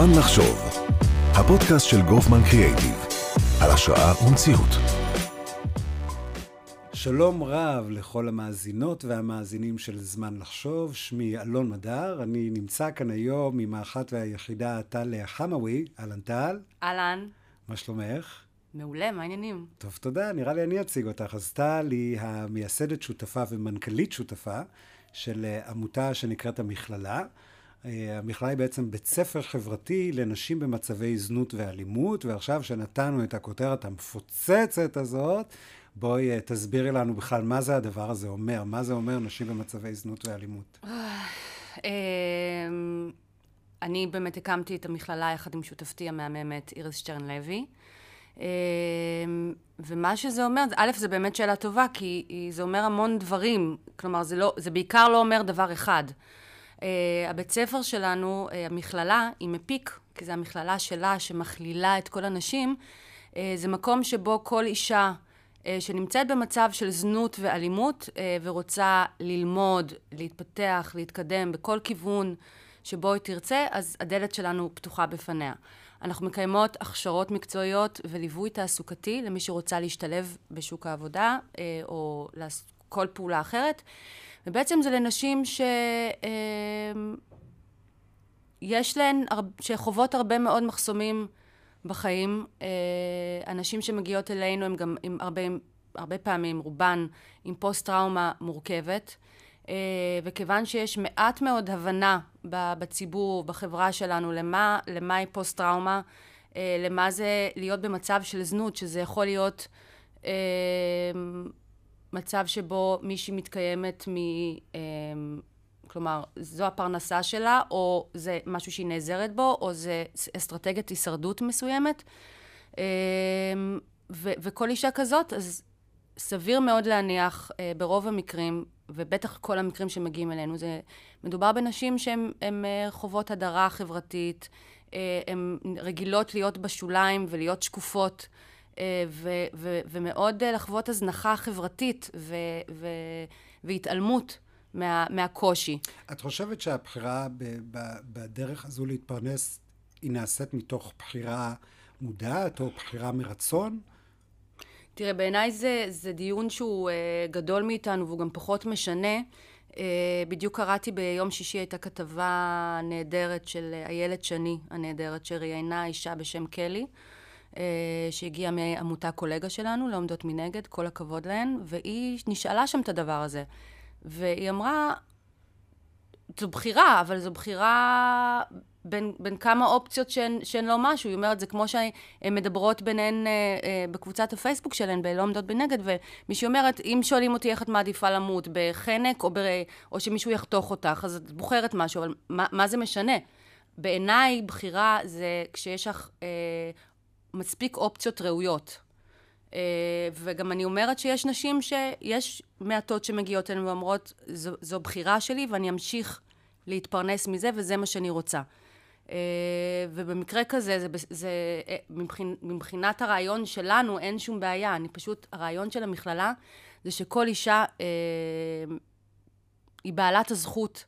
זמן לחשוב, הפודקאסט של גופמן קריאייטיב, על השראה ומציאות. שלום רב לכל המאזינות והמאזינים של זמן לחשוב, שמי אלון מדר, אני נמצא כאן היום עם האחת והיחידה טל חמאווי, אהלן טל. אהלן. מה שלומך? מעולה, מה העניינים? טוב, תודה, נראה לי אני אציג אותך. אז טל היא המייסדת שותפה ומנכ"לית שותפה של אה, עמותה שנקראת המכללה. אה, המכללה היא בעצם בית ספר חברתי לנשים במצבי זנות ואלימות, ועכשיו שנתנו את הכותרת המפוצצת הזאת, בואי אה, תסבירי לנו בכלל מה זה הדבר הזה אומר, מה זה אומר נשים במצבי זנות ואלימות. אמ, אני באמת הקמתי את המכללה יחד עם שותפתי המהממת איריס שטרן לוי. אמ, ומה שזה אומר, א', זה באמת שאלה טובה, כי זה אומר המון דברים. כלומר, זה, לא, זה בעיקר לא אומר דבר אחד. Uh, הבית ספר שלנו, uh, המכללה, היא מפיק, כי זו המכללה שלה שמכלילה את כל הנשים. Uh, זה מקום שבו כל אישה uh, שנמצאת במצב של זנות ואלימות uh, ורוצה ללמוד, להתפתח, להתקדם בכל כיוון שבו היא תרצה, אז הדלת שלנו פתוחה בפניה. אנחנו מקיימות הכשרות מקצועיות וליווי תעסוקתי למי שרוצה להשתלב בשוק העבודה uh, או כל פעולה אחרת. ובעצם זה לנשים ש... אמ, יש להן, שחוות הרבה מאוד מחסומים בחיים. אה, הנשים שמגיעות אלינו הן גם עם הרבה, הרבה פעמים, רובן, עם פוסט-טראומה מורכבת. אה, וכיוון שיש מעט מאוד הבנה בציבור, בחברה שלנו, למה, למה היא פוסט-טראומה, אה, למה זה להיות במצב של זנות, שזה יכול להיות מצב שבו מישהי מתקיימת מ... אמ, כלומר, זו הפרנסה שלה, או זה משהו שהיא נעזרת בו, או זה אסטרטגיית הישרדות מסוימת. אמ, ו- וכל אישה כזאת, אז סביר מאוד להניח, אה, ברוב המקרים, ובטח כל המקרים שמגיעים אלינו, זה מדובר בנשים שהן אה, חוות הדרה חברתית, אה, הן רגילות להיות בשוליים ולהיות שקופות. אה, ו- ו- ומאוד אה, לחוות הזנחה חברתית ו- ו- והתעלמות מה- מהקושי. את חושבת שהבחירה ב- ב- בדרך הזו להתפרנס היא נעשית מתוך בחירה מודעת או בחירה מרצון? תראה, בעיניי זה, זה דיון שהוא uh, גדול מאיתנו והוא גם פחות משנה. Uh, בדיוק קראתי ביום שישי הייתה כתבה נהדרת של איילת שני הנהדרת, שראיינה אישה בשם קלי. אה, שהגיעה מעמותה קולגה שלנו, לא עומדות מנגד, כל הכבוד להן, והיא נשאלה שם את הדבר הזה. והיא אמרה, זו בחירה, אבל זו בחירה בין, בין כמה אופציות שהן, שהן לא משהו. היא אומרת, זה כמו שהן מדברות ביניהן אה, אה, בקבוצת הפייסבוק שלהן, בלא עומדות בנגד, ומישהי אומרת, אם שואלים אותי איך את מעדיפה למות, בחנק או, ב, או שמישהו יחתוך אותך, אז את בוחרת משהו, אבל מה, מה זה משנה? בעיניי בחירה זה כשיש לך אה, מספיק אופציות ראויות. Uh, וגם אני אומרת שיש נשים שיש מעטות שמגיעות אלינו ואומרות, זו, זו בחירה שלי ואני אמשיך להתפרנס מזה וזה מה שאני רוצה. Uh, ובמקרה כזה, זה, זה, אה, מבחינ, מבחינת הרעיון שלנו אין שום בעיה. אני פשוט, הרעיון של המכללה זה שכל אישה uh, היא בעלת הזכות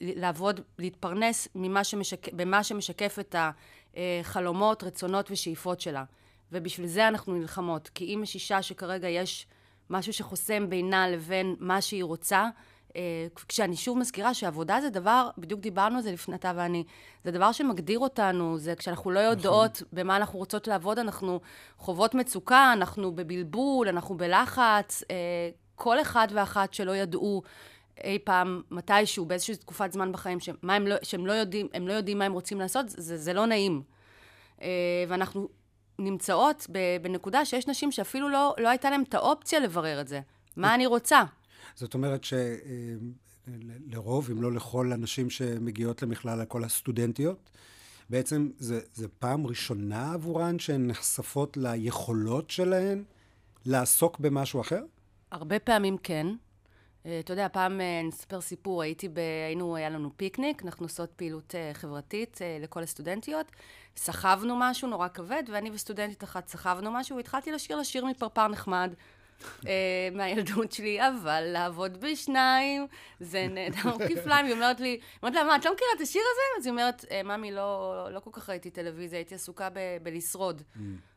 לעבוד, להתפרנס ממה שמשק, במה שמשקף את ה... אה, חלומות, רצונות ושאיפות שלה. ובשביל זה אנחנו נלחמות. כי אם יש אישה שכרגע יש משהו שחוסם בינה לבין מה שהיא רוצה, אה, כשאני שוב מזכירה שעבודה זה דבר, בדיוק דיברנו על זה לפני אתה ואני, זה דבר שמגדיר אותנו, זה כשאנחנו לא יודעות נכון. במה אנחנו רוצות לעבוד, אנחנו חוות מצוקה, אנחנו בבלבול, אנחנו בלחץ. אה, כל אחד ואחת שלא ידעו אי פעם, מתישהו, באיזושהי תקופת זמן בחיים, שמה הם לא, שהם לא יודעים, הם לא יודעים מה הם רוצים לעשות, זה, זה לא נעים. אה, ואנחנו נמצאות בנקודה שיש נשים שאפילו לא, לא הייתה להם את האופציה לברר את זה. מה אני רוצה? זאת אומרת שלרוב, אם לא לכל הנשים שמגיעות למכלל, לכל הסטודנטיות, בעצם זה, זה פעם ראשונה עבורן שהן נחשפות ליכולות שלהן לעסוק במשהו אחר? הרבה פעמים כן. אה, אתה יודע, פעם אה, נספר סיפור, הייתי ב... היינו, היה לנו פיקניק, אנחנו עושות פעילות אה, חברתית לכל הסטודנטיות, סחבנו משהו נורא כבד, ואני וסטודנטית אחת סחבנו משהו, והתחלתי לשיר לשיר מפרפר נחמד. מהילדות שלי, אבל לעבוד בשניים, זה נהדר כפליים. היא אומרת לי, אומרת לה, מה, את לא מכירה את השיר הזה? אז היא אומרת, "אה, ממי, לא, לא כל כך ראיתי טלוויזיה, הייתי עסוקה ב- בלשרוד.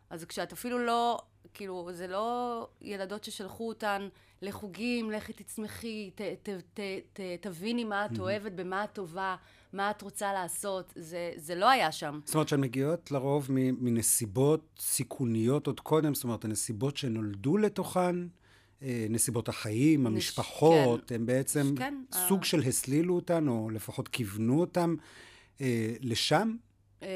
אז כשאת אפילו לא, כאילו, זה לא ילדות ששלחו אותן לחוגים, לכי תצמחי, ת, ת, ת, ת, תביני מה את אוהבת, במה את טובה, מה את רוצה לעשות, זה, זה לא היה שם. זאת אומרת שהן מגיעות לרוב מנסיבות סיכוניות עוד קודם, זאת אומרת, הנסיבות שנולדו לתוכן, אה, נסיבות החיים, המשפחות, כן. הם בעצם כן, סוג ה- של הסלילו אותן, או לפחות כיוונו אותם אה, לשם?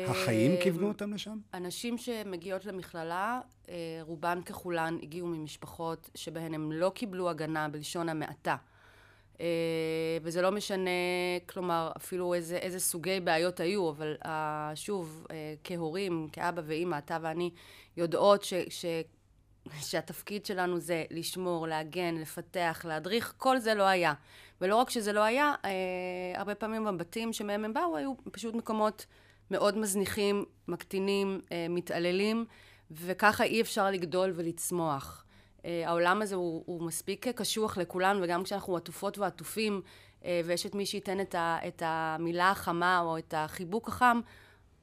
החיים אה, כיוונו אותם לשם? הנשים שמגיעות למכללה, אה, רובן ככולן הגיעו ממשפחות שבהן הם לא קיבלו הגנה בלשון המעטה. אה, וזה לא משנה, כלומר, אפילו איזה, איזה סוגי בעיות היו, אבל אה, שוב, אה, כהורים, כאבא ואימא, אתה ואני, יודעות ש, ש, שהתפקיד שלנו זה לשמור, להגן, לפתח, להדריך, כל זה לא היה. ולא רק שזה לא היה, אה, הרבה פעמים בבתים שמהם הם באו, היו פשוט מקומות מאוד מזניחים, מקטינים, אה, מתעללים, וככה אי אפשר לגדול ולצמוח. אה, העולם הזה הוא, הוא מספיק קשוח לכולן, וגם כשאנחנו עטופות ועטופים, אה, ויש את מי שייתן את, ה, את המילה החמה או את החיבוק החם,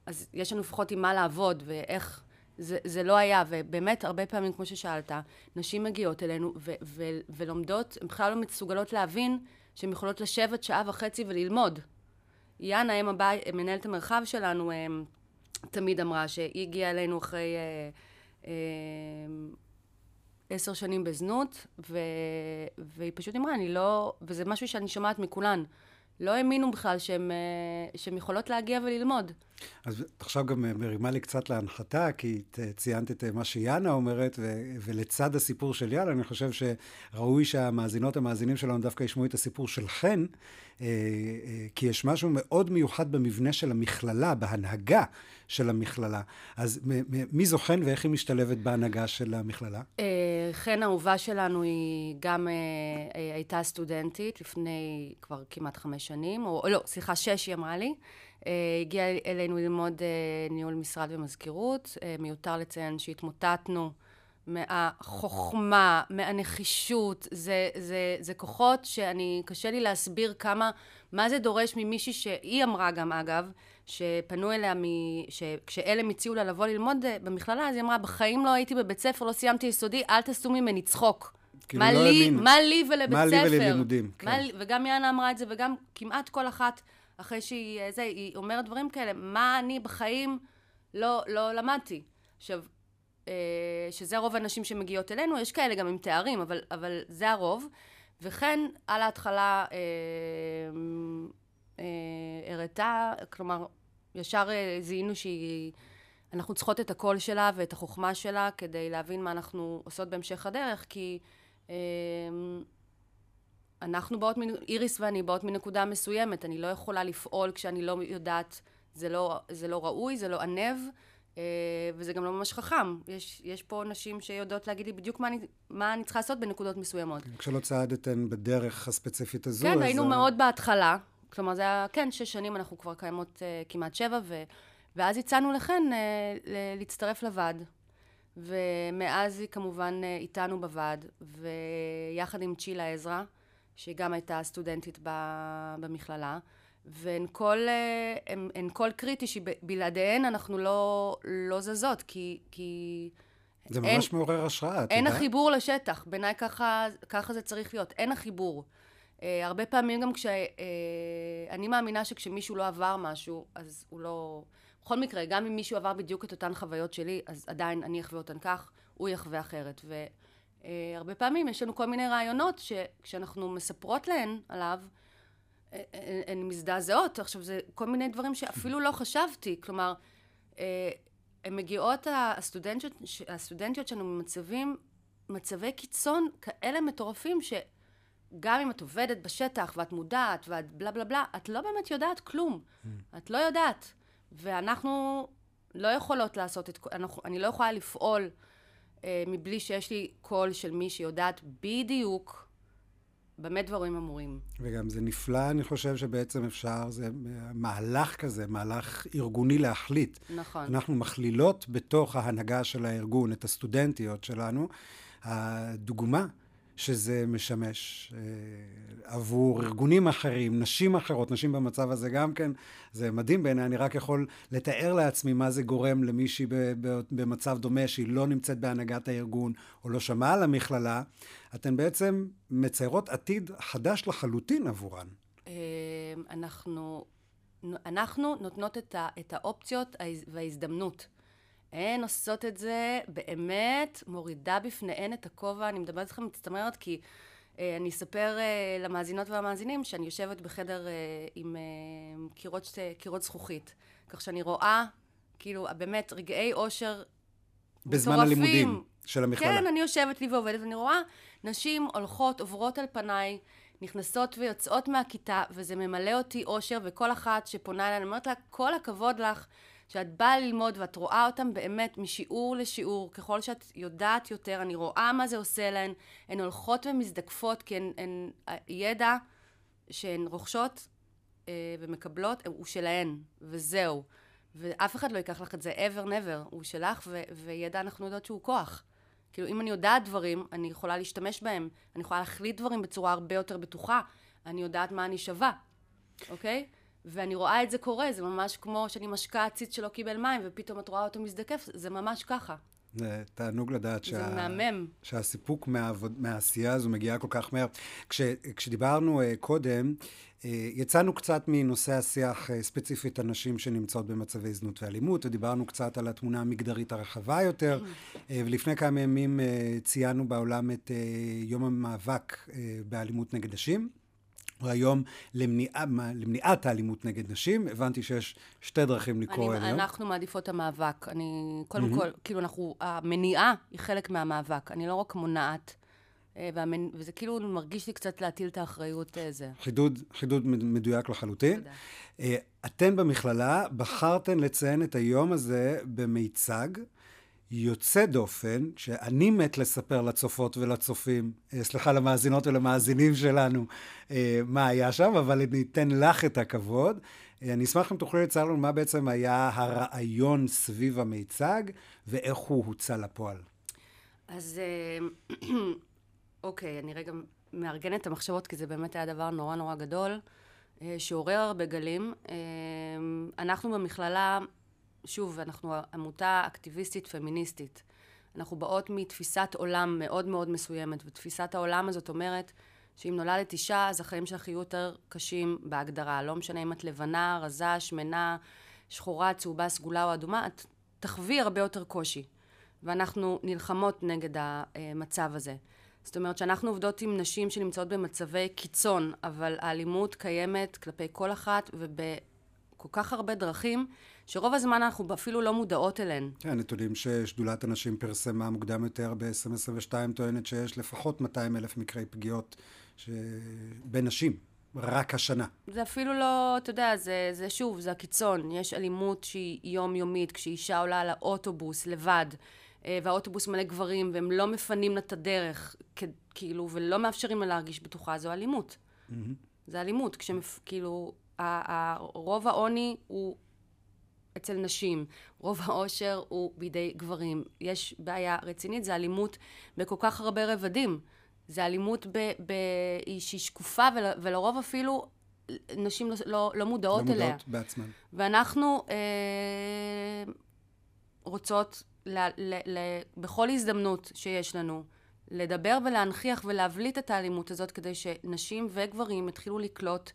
אז יש לנו לפחות עם מה לעבוד, ואיך... זה, זה לא היה, ובאמת, הרבה פעמים, כמו ששאלת, נשים מגיעות אלינו ו- ו- ולומדות, הן בכלל לא מסוגלות להבין שהן יכולות לשבת שעה וחצי וללמוד. יאנה, אם הבית, מנהלת המרחב שלנו, אמ, תמיד אמרה שהיא הגיעה אלינו אחרי אה, אה, עשר שנים בזנות, ו, והיא פשוט אמרה, אני לא... וזה משהו שאני שומעת מכולן. לא האמינו בכלל שהן אה, יכולות להגיע וללמוד. אז עכשיו גם מרימה לי קצת להנחתה, כי ציינת את מה שיאנה אומרת, ו- ולצד הסיפור של יאנה, אני חושב שראוי שהמאזינות, המאזינים שלנו דווקא ישמעו את הסיפור של חן, אה, אה, כי יש משהו מאוד מיוחד במבנה של המכללה, בהנהגה של המכללה. אז מי זו חן ואיך היא משתלבת בהנהגה של המכללה? אה, חן האהובה שלנו היא גם אה, אה, הייתה סטודנטית לפני כבר כמעט חמש שנים, או לא, סליחה, שש היא אמרה לי. אה, הגיעה אלינו ללמוד אה, ניהול משרד ומזכירות. אה, מיותר לציין שהתמוטטנו מהחוכמה, מהנחישות. זה, זה, זה כוחות שאני, קשה לי להסביר כמה, מה זה דורש ממישהי שהיא אמרה גם, אגב, שפנו אליה, מ... שכשאלם הציעו לה לבוא ללמוד אה, במכללה, אז היא אמרה, בחיים לא הייתי בבית ספר, לא סיימתי יסודי, אל תעשו ממני צחוק. כאילו, מה לא לי. מה לי ולבית מה ספר? לי וללימודים, מה כן. לי- וגם יאנה אמרה את זה, וגם כמעט כל אחת, אחרי שהיא, אה, זה, היא אומרת דברים כאלה, מה אני בחיים לא, לא למדתי. עכשיו, שזה רוב הנשים שמגיעות אלינו, יש כאלה גם עם תארים, אבל, אבל זה הרוב. וכן, על ההתחלה אה, אה, הראתה, כלומר, ישר אה, זיהינו שהיא... אנחנו צריכות את הקול שלה ואת החוכמה שלה כדי להבין מה אנחנו עושות בהמשך הדרך, כי אה, אנחנו באות, מנ- איריס ואני באות מנקודה מסוימת, אני לא יכולה לפעול כשאני לא יודעת, זה לא, זה לא ראוי, זה לא ענב, אה, וזה גם לא ממש חכם. יש, יש פה נשים שיודעות להגיד לי בדיוק מה אני, מה אני צריכה לעשות בנקודות מסוימות. כשלא צעדתן בדרך הספציפית הזו, כן, אז היינו ה- מאוד בהתחלה. כלומר, זה היה, כן, שש שנים, אנחנו כבר קיימות uh, כמעט שבע, ו, ואז הצענו לכן uh, ל- להצטרף לוועד. ומאז היא כמובן uh, איתנו בוועד, ויחד עם צ'ילה עזרא, שהיא גם הייתה סטודנטית ב- במכללה, והן כל, uh, הן, הן כל קריטי שבלעדיהן אנחנו לא, לא זזות, כי... כי זה אין- ממש מעורר השראה, את אין יודעת? החיבור לשטח, בעיניי ככה, ככה זה צריך להיות, אין החיבור. Uh, הרבה פעמים גם כש... Uh, אני מאמינה שכשמישהו לא עבר משהו, אז הוא לא... בכל מקרה, גם אם מישהו עבר בדיוק את אותן חוויות שלי, אז עדיין אני אחווה אותן כך, הוא יחווה אחרת. והרבה פעמים יש לנו כל מיני רעיונות שכשאנחנו מספרות להן עליו, הן מזדעזעות. עכשיו, זה כל מיני דברים שאפילו לא חשבתי. כלומר, אה, הן מגיעות, הסטודנטיות, הסטודנטיות שלנו במצבים, מצבי קיצון כאלה מטורפים, שגם אם את עובדת בשטח ואת מודעת ואת בלה בלה בלה, את לא באמת יודעת כלום. את לא יודעת. ואנחנו לא יכולות לעשות את... אנחנו, אני לא יכולה לפעול אה, מבלי שיש לי קול של מי שיודעת בדיוק במה דברים אמורים. וגם זה נפלא, אני חושב שבעצם אפשר, זה מהלך כזה, מהלך ארגוני להחליט. נכון. אנחנו מכלילות בתוך ההנהגה של הארגון את הסטודנטיות שלנו, הדוגמה שזה משמש אה, עבור ארגונים אחרים, נשים אחרות, נשים במצב הזה גם כן, זה מדהים בעיניי, אני רק יכול לתאר לעצמי מה זה גורם למישהי במצב דומה שהיא לא נמצאת בהנהגת הארגון או לא שמעה על המכללה. אתן בעצם מציירות עתיד חדש לחלוטין עבורן. אה, אנחנו, אנחנו נותנות את, ה, את האופציות וההזדמנות. הן עושות את זה באמת, מורידה בפניהן את הכובע, אני מדברת איתכם מצטמרת כי אה, אני אספר אה, למאזינות והמאזינים שאני יושבת בחדר אה, עם אה, קירות, קירות זכוכית, כך שאני רואה, כאילו, באמת, רגעי אושר בזמן מטורפים. הלימודים של המכללה. כן, אני יושבת לי ועובדת, ואני רואה נשים הולכות, עוברות על פניי, נכנסות ויוצאות מהכיתה, וזה ממלא אותי אושר, וכל אחת שפונה אליי, אני אומרת לה, כל הכבוד לך. שאת באה ללמוד ואת רואה אותם באמת משיעור לשיעור, ככל שאת יודעת יותר, אני רואה מה זה עושה להן, הן הולכות ומזדקפות כי הן, הן הידע שהן רוכשות אה, ומקבלות הוא שלהן, וזהו. ואף אחד לא ייקח לך את זה ever never, הוא שלך, ו- וידע אנחנו יודעות שהוא כוח. כאילו, אם אני יודעת דברים, אני יכולה להשתמש בהם, אני יכולה להחליט דברים בצורה הרבה יותר בטוחה, אני יודעת מה אני שווה, אוקיי? ואני רואה את זה קורה, זה ממש כמו שאני משקה עציץ שלא קיבל מים, ופתאום את רואה אותו מזדקף, זה ממש ככה. זה תענוג לדעת שה... מהמם. שהסיפוק מהעבוד... מהעשייה הזו מגיעה כל כך מהר. כש... כשדיברנו uh, קודם, uh, יצאנו קצת מנושא השיח uh, ספציפית הנשים שנמצאות במצבי זנות ואלימות, ודיברנו קצת על התמונה המגדרית הרחבה יותר, uh, ולפני כמה ימים uh, ציינו בעולם את uh, יום המאבק uh, באלימות נגד נשים. היום למניעה, למניעת האלימות נגד נשים. הבנתי שיש שתי דרכים לקרוא אליהם. אנחנו מעדיפות המאבק. אני, קודם mm-hmm. כל, כאילו, אנחנו, המניעה היא חלק מהמאבק. אני לא רק מונעת. אה, והמנ... וזה כאילו מרגיש לי קצת להטיל את האחריות הזה. אה, חידוד, חידוד מדויק לחלוטין. תודה. אה, אתן במכללה בחרתן לציין את היום הזה במיצג. יוצא דופן, שאני מת לספר לצופות ולצופים, אה, סליחה, למאזינות ולמאזינים שלנו, אה, מה היה שם, אבל אני אתן לך את הכבוד. אה, אני אשמח אם תוכלי לצייר לנו מה בעצם היה הרעיון סביב המיצג, ואיך הוא הוצא לפועל. אז אוקיי, אני רגע מארגנת את המחשבות, כי זה באמת היה דבר נורא נורא גדול, שעורר הרבה גלים. אנחנו במכללה שוב, אנחנו עמותה אקטיביסטית פמיניסטית. אנחנו באות מתפיסת עולם מאוד מאוד מסוימת, ותפיסת העולם הזאת אומרת שאם נולדת אישה, אז החיים שלך יהיו יותר קשים בהגדרה. לא משנה אם את לבנה, רזה, שמנה, שחורה, צהובה, סגולה או אדומה, את תחווי הרבה יותר קושי. ואנחנו נלחמות נגד המצב הזה. זאת אומרת שאנחנו עובדות עם נשים שנמצאות במצבי קיצון, אבל האלימות קיימת כלפי כל אחת ובכל כך הרבה דרכים, שרוב הזמן אנחנו אפילו לא מודעות אליהן. כן, הנתונים ששדולת הנשים פרסמה מוקדם יותר ב-2022 טוענת שיש לפחות 200 אלף מקרי פגיעות ש... בנשים. רק השנה. זה אפילו לא, אתה יודע, זה, זה שוב, זה הקיצון. יש אלימות שהיא יומיומית, כשאישה עולה על האוטובוס לבד, אה, והאוטובוס מלא גברים, והם לא מפנים לה את הדרך, כאילו, ולא מאפשרים לה להרגיש בטוחה, זו אלימות. Mm-hmm. זה אלימות, כשכאילו, רוב העוני הוא אצל נשים, רוב העושר הוא בידי גברים. יש בעיה רצינית, זה אלימות בכל כך הרבה רבדים. זה אלימות ב, ב, שהיא שקופה ול, ולרוב אפילו נשים לא, לא, לא מודעות אליה. לא מודעות בעצמן. ואנחנו אה, רוצות ל, ל, ל, בכל הזדמנות שיש לנו לדבר ולהנכיח ולהבליט את האלימות הזאת כדי שנשים וגברים יתחילו לקלוט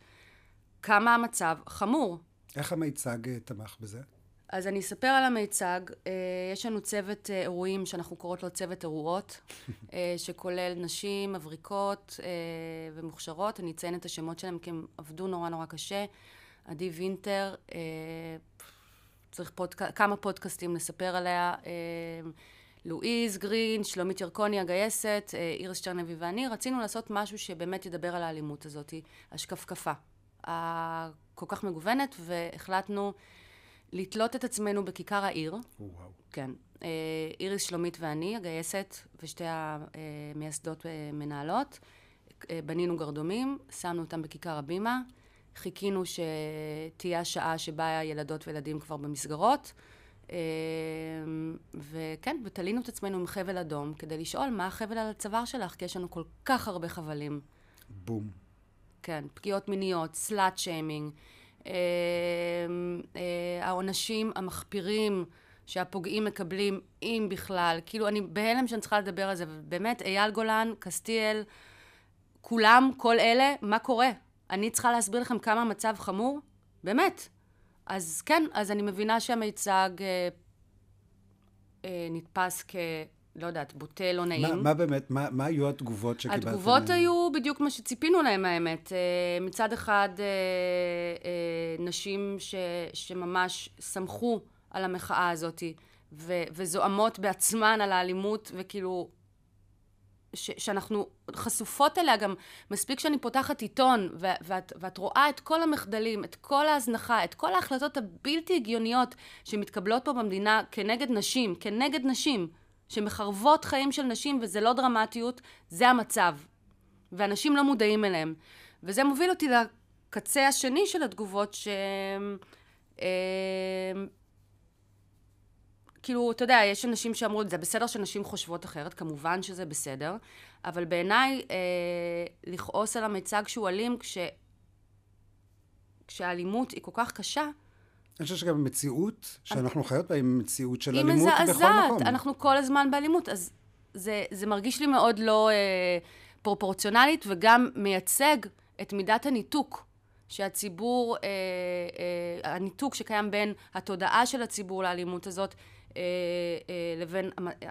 כמה המצב חמור. איך המיצג אה, תמך בזה? אז אני אספר על המיצג. אה, יש לנו צוות אה, אירועים שאנחנו קוראות לו צוות אירועות, שכולל נשים מבריקות ומוכשרות. אני אציין את השמות שלהם כי הם עבדו נורא נורא קשה. עדי וינטר, צריך פודק... כמה פודקאסטים לספר עליה. לואיז גרין, שלומית ירקוני הגייסת, איריס שטרנבי ואני, רצינו לעשות משהו שבאמת ידבר על האלימות הזאת, השקפקפה. הכל כך מגוונת, והחלטנו לתלות את עצמנו בכיכר העיר. וואו. כן. אה, איריס שלומית ואני, הגייסת, ושתי המייסדות אה, מנהלות. אה, בנינו גרדומים, שמנו אותם בכיכר הבימה, חיכינו שתהיה השעה שבה ילדות וילדים כבר במסגרות. וכן, ותלינו את עצמנו עם חבל אדום כדי לשאול מה החבל על הצוואר שלך, כי יש לנו כל כך הרבה חבלים. בום. כן, פגיעות מיניות, סלאט שיימינג, העונשים המחפירים שהפוגעים מקבלים, אם בכלל. כאילו, אני בהלם שאני צריכה לדבר על זה, ובאמת, אייל גולן, קסטיאל, כולם, כל אלה, מה קורה? אני צריכה להסביר לכם כמה המצב חמור? באמת. אז כן, אז אני מבינה שהמיצג אה, אה, נתפס כ... לא יודעת, בוטה, לא נעים. מה, מה באמת, מה, מה היו התגובות שקיבלתם? התגובות היו בדיוק מה שציפינו להם, האמת. אה, מצד אחד, אה, אה, נשים ש, שממש שמחו על המחאה הזאת, ו, וזועמות בעצמן על האלימות, וכאילו, ש, שאנחנו חשופות אליה גם, מספיק שאני פותחת עיתון, ו, ואת, ואת רואה את כל המחדלים, את כל ההזנחה, את כל ההחלטות הבלתי הגיוניות שמתקבלות פה במדינה כנגד נשים, כנגד נשים. שמחרבות חיים של נשים, וזה לא דרמטיות, זה המצב. ואנשים לא מודעים אליהם. וזה מוביל אותי לקצה השני של התגובות, ש... אה, כאילו, אתה יודע, יש אנשים שאמרו, זה בסדר שנשים חושבות אחרת, כמובן שזה בסדר, אבל בעיניי, אה, לכעוס על המיצג שהוא אלים, כש... כשהאלימות היא כל כך קשה, אני חושב שגם המציאות שאנחנו חיות בה היא מציאות של אלימות בכל מקום. היא מזעזעת, אנחנו כל הזמן באלימות, אז זה, זה מרגיש לי מאוד לא אה, פרופורציונלית, וגם מייצג את מידת הניתוק שהציבור, אה, אה, הניתוק שקיים בין התודעה של הציבור לאלימות הזאת, אה, אה, לבין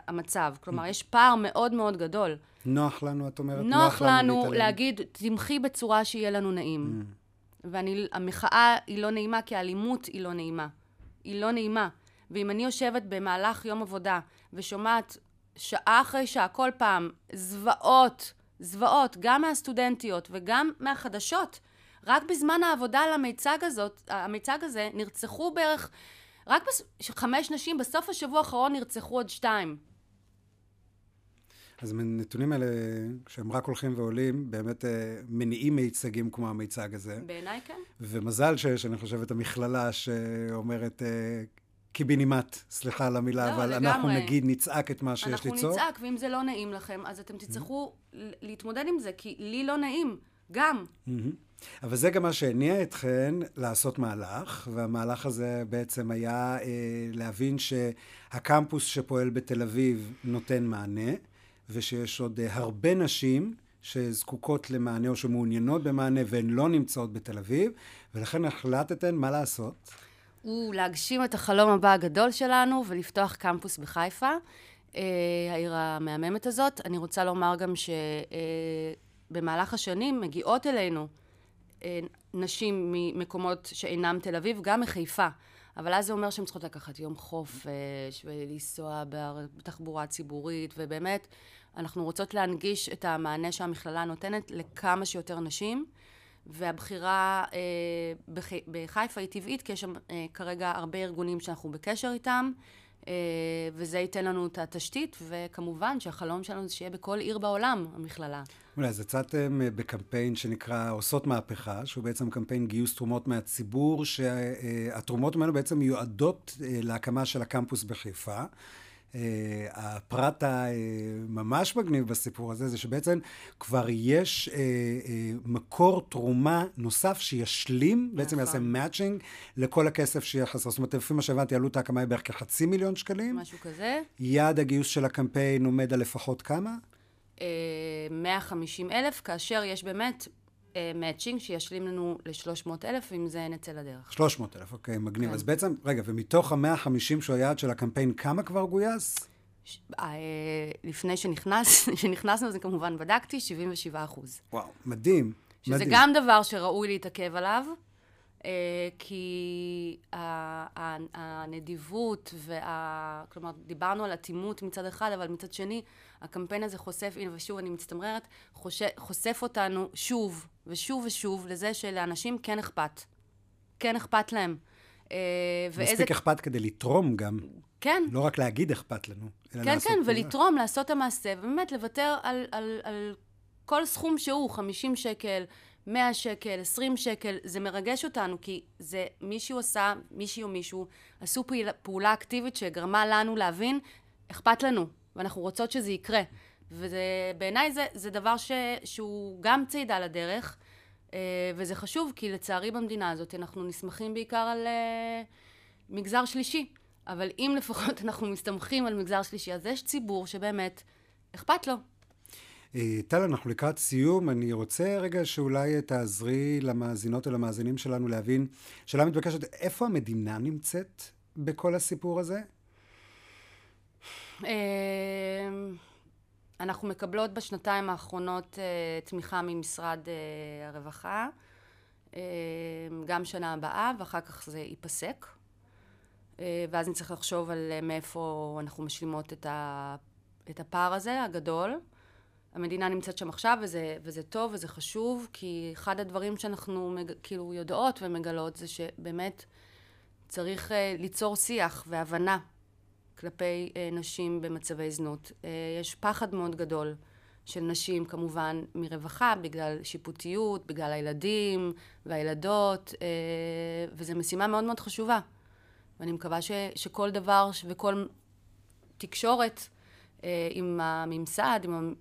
המצב. כלומר, יש פער מאוד מאוד גדול. נוח לנו, את אומרת? נוח, נוח לנו, לנו להגיד, תמחי בצורה שיהיה לנו נעים. Mm. והמחאה היא לא נעימה כי האלימות היא לא נעימה. היא לא נעימה. ואם אני יושבת במהלך יום עבודה ושומעת שעה אחרי שעה, כל פעם, זוועות, זוועות, גם מהסטודנטיות וגם מהחדשות, רק בזמן העבודה על המיצג, הזאת, המיצג הזה נרצחו בערך, רק בס... חמש נשים, בסוף השבוע האחרון נרצחו עוד שתיים. אז מהנתונים האלה, כשהם רק הולכים ועולים, באמת אה, מניעים מיצגים כמו המיצג הזה. בעיניי כן. ומזל שיש, אני חושב, את המכללה שאומרת... אה, קיבינימט, סליחה על המילה, לא, אבל לגמרי. אנחנו נגיד, נצעק את מה שיש ליצור. אנחנו נצעק, ואם זה לא נעים לכם, אז אתם תצטרכו mm-hmm. להתמודד עם זה, כי לי לא נעים, גם. Mm-hmm. אבל זה גם מה שהניע אתכן לעשות מהלך, והמהלך הזה בעצם היה אה, להבין שהקמפוס שפועל בתל אביב נותן מענה. ושיש עוד אה, הרבה נשים שזקוקות למענה או שמעוניינות במענה והן לא נמצאות בתל אביב, ולכן החלטתן מה לעשות? הוא להגשים את החלום הבא הגדול שלנו ולפתוח קמפוס בחיפה, אה, העיר המהממת הזאת. אני רוצה לומר גם שבמהלך אה, השנים מגיעות אלינו נשים ממקומות שאינם תל אביב, גם מחיפה. אבל אז זה אומר שהן צריכות לקחת יום חופש ולנסוע בתחבורה ציבורית, ובאמת אנחנו רוצות להנגיש את המענה שהמכללה נותנת לכמה שיותר נשים, והבחירה אה, בח... בחיפה היא טבעית, כי יש שם אה, כרגע הרבה ארגונים שאנחנו בקשר איתם, אה, וזה ייתן לנו את התשתית, וכמובן שהחלום שלנו זה שיהיה בכל עיר בעולם, המכללה. אולי, אז יצאתם אה, בקמפיין שנקרא עושות מהפכה, שהוא בעצם קמפיין גיוס תרומות מהציבור, שהתרומות ממנו בעצם מיועדות אה, להקמה של הקמפוס בחיפה. Uh, הפרט הממש מגניב בסיפור הזה, זה שבעצם כבר יש uh, uh, מקור תרומה נוסף שישלים, בעצם נכון. יעשה מאצ'ינג לכל הכסף שיהיה חסר. זאת אומרת, לפי מה שהבנתי, עלות ההקמה היא בערך כחצי מיליון שקלים. משהו כזה. יעד הגיוס של הקמפיין עומד על לפחות כמה? 150 אלף, כאשר יש באמת מאצ'ינג שישלים לנו ל-300 אלף, אם זה נצא לדרך. 300 אלף, אוקיי, מגניב. כן. אז בעצם, רגע, ומתוך ה-150 שהוא היעד של הקמפיין, כמה כבר גויס? ש... אה, לפני שנכנס, שנכנסנו, זה כמובן בדקתי, 77 אחוז. וואו, מדהים. שזה מדהים. גם דבר שראוי להתעכב עליו. אה, כי הנדיבות, וה... כלומר, דיברנו על אטימות מצד אחד, אבל מצד שני, הקמפיין הזה חושף, הנה ושוב אני מצטמררת, חושף אותנו שוב ושוב ושוב לזה שלאנשים כן אכפת. כן אכפת להם. אה, ואיזה... מספיק אכפת כדי לתרום גם. כן. לא רק להגיד אכפת לנו, אלא כן, לעשות... כן, כן, ולתרום, לעשות את המעשה, ובאמת לוותר על, על, על כל סכום שהוא, 50 שקל, 100 שקל, 20 שקל, זה מרגש אותנו, כי זה מישהו עשה, מישהי או מישהו, עשו פעילה, פעולה אקטיבית שגרמה לנו להבין, אכפת לנו, ואנחנו רוצות שזה יקרה. ובעיניי זה, זה דבר ש, שהוא גם צעידה לדרך, אה, וזה חשוב, כי לצערי במדינה הזאת אנחנו נסמכים בעיקר על אה, מגזר שלישי. אבל אם לפחות אנחנו מסתמכים על מגזר שלישי, אז יש ציבור שבאמת אכפת לו. אה, טל, אנחנו לקראת סיום. אני רוצה רגע שאולי תעזרי למאזינות ולמאזינים שלנו להבין, שאלה מתבקשת, איפה המדינה נמצאת בכל הסיפור הזה? אנחנו מקבלות בשנתיים האחרונות תמיכה ממשרד הרווחה, גם שנה הבאה, ואחר כך זה ייפסק. אה, ואז נצטרך לחשוב על אה, מאיפה אנחנו משלימות את הפער הזה, הגדול. המדינה נמצאת שם עכשיו, וזה, וזה טוב וזה חשוב, כי אחד הדברים שאנחנו מג, כאילו יודעות ומגלות זה שבאמת צריך uh, ליצור שיח והבנה כלפי uh, נשים במצבי זנות. Uh, יש פחד מאוד גדול של נשים, כמובן, מרווחה, בגלל שיפוטיות, בגלל הילדים והילדות, uh, וזו משימה מאוד מאוד חשובה. ואני מקווה ש, שכל דבר וכל תקשורת עם הממסד, עם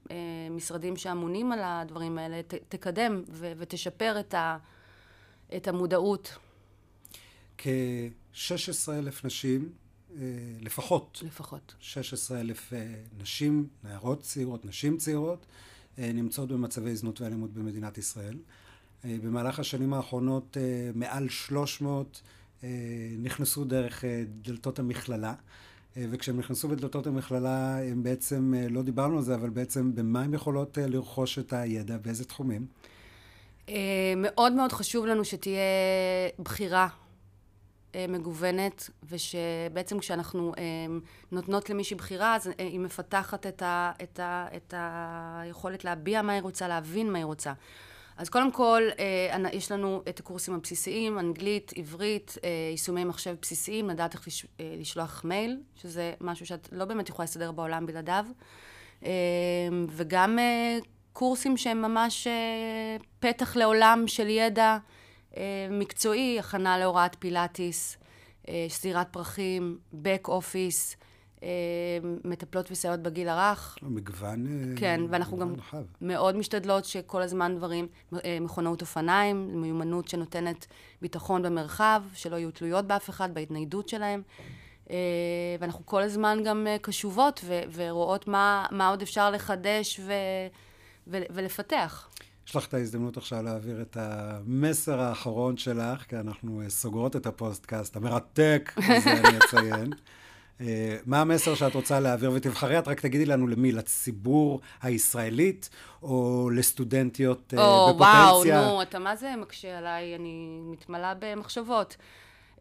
המשרדים שאמונים על הדברים האלה, ת, תקדם ו, ותשפר את, ה, את המודעות. כ-16 אלף נשים, אה, לפחות. לפחות. 16 אלף אה, נשים, נערות צעירות, נשים צעירות, אה, נמצאות במצבי זנות ואלימות במדינת ישראל. אה, במהלך השנים האחרונות אה, מעל 300 אה, נכנסו דרך אה, דלתות המכללה. אה, וכשהם נכנסו בדלתות המכללה, הם בעצם, לא דיברנו על זה, אבל בעצם במה הם יכולות לרכוש את הידע, באיזה תחומים? מאוד מאוד חשוב לנו שתהיה בחירה מגוונת, ושבעצם כשאנחנו נותנות למישהי בחירה, אז היא מפתחת את, ה, את, ה, את היכולת להביע מה היא רוצה, להבין מה היא רוצה. אז קודם כל, אה, יש לנו את הקורסים הבסיסיים, אנגלית, עברית, אה, יישומי מחשב בסיסיים, לדעת איך לש, אה, לשלוח מייל, שזה משהו שאת לא באמת יכולה לסדר בעולם בלעדיו, וגם קורסים שהם ממש פתח לעולם של ידע מקצועי, הכנה להוראת פילאטיס, סדירת פרחים, back office, אה, מטפלות וסייעות בגיל הרך. מגוון אה, כן, ואנחנו גם רחב. מאוד משתדלות שכל הזמן דברים, אה, מכונאות אופניים, מיומנות שנותנת ביטחון במרחב, שלא יהיו תלויות באף אחד, בהתניידות שלהם. ואנחנו כל הזמן גם קשובות ו- ורואות מה, מה עוד אפשר לחדש ו- ו- ולפתח. יש לך את ההזדמנות עכשיו להעביר את המסר האחרון שלך, כי אנחנו סוגרות את הפודקאסט המרתק, זה אני אציין. אה, מה המסר שאת רוצה להעביר, ותבחרי את רק תגידי לנו למי, לציבור הישראלית, או לסטודנטיות או, אה, בפוטנציה? וואו, נו, אתה מה זה מקשה עליי? אני מתמלאה במחשבות.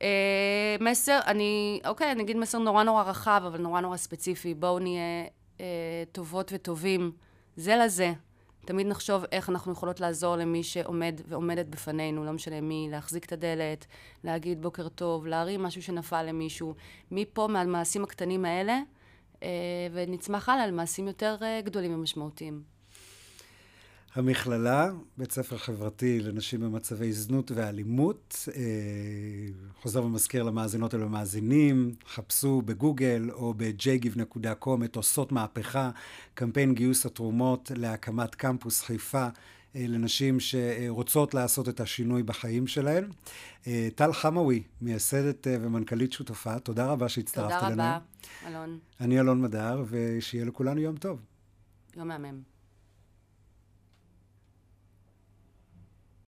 אה, מסר, אני, אוקיי, אני אגיד מסר נורא נורא רחב, אבל נורא נורא ספציפי. בואו נהיה אה, טובות וטובים זה לזה. תמיד נחשוב איך אנחנו יכולות לעזור למי שעומד ועומדת בפנינו, לא משנה מי, להחזיק את הדלת, להגיד בוקר טוב, להרים משהו שנפל למישהו. מפה, מהמעשים הקטנים האלה, אה, ונצמח הלאה למעשים יותר אה, גדולים ומשמעותיים. המכללה, בית ספר חברתי לנשים במצבי זנות ואלימות. אה, חוזר ומזכיר למאזינות ולמאזינים, חפשו בגוגל או ב-jgive.com את עושות מהפכה, קמפיין גיוס התרומות להקמת קמפוס חיפה אה, לנשים שרוצות לעשות את השינוי בחיים שלהן. אה, טל חמאווי, מייסדת ומנכ"לית שותפה, תודה רבה שהצטרפת אלינו. תודה רבה, אלון. אני אלון מדר, ושיהיה לכולנו יום טוב. יום מהמם.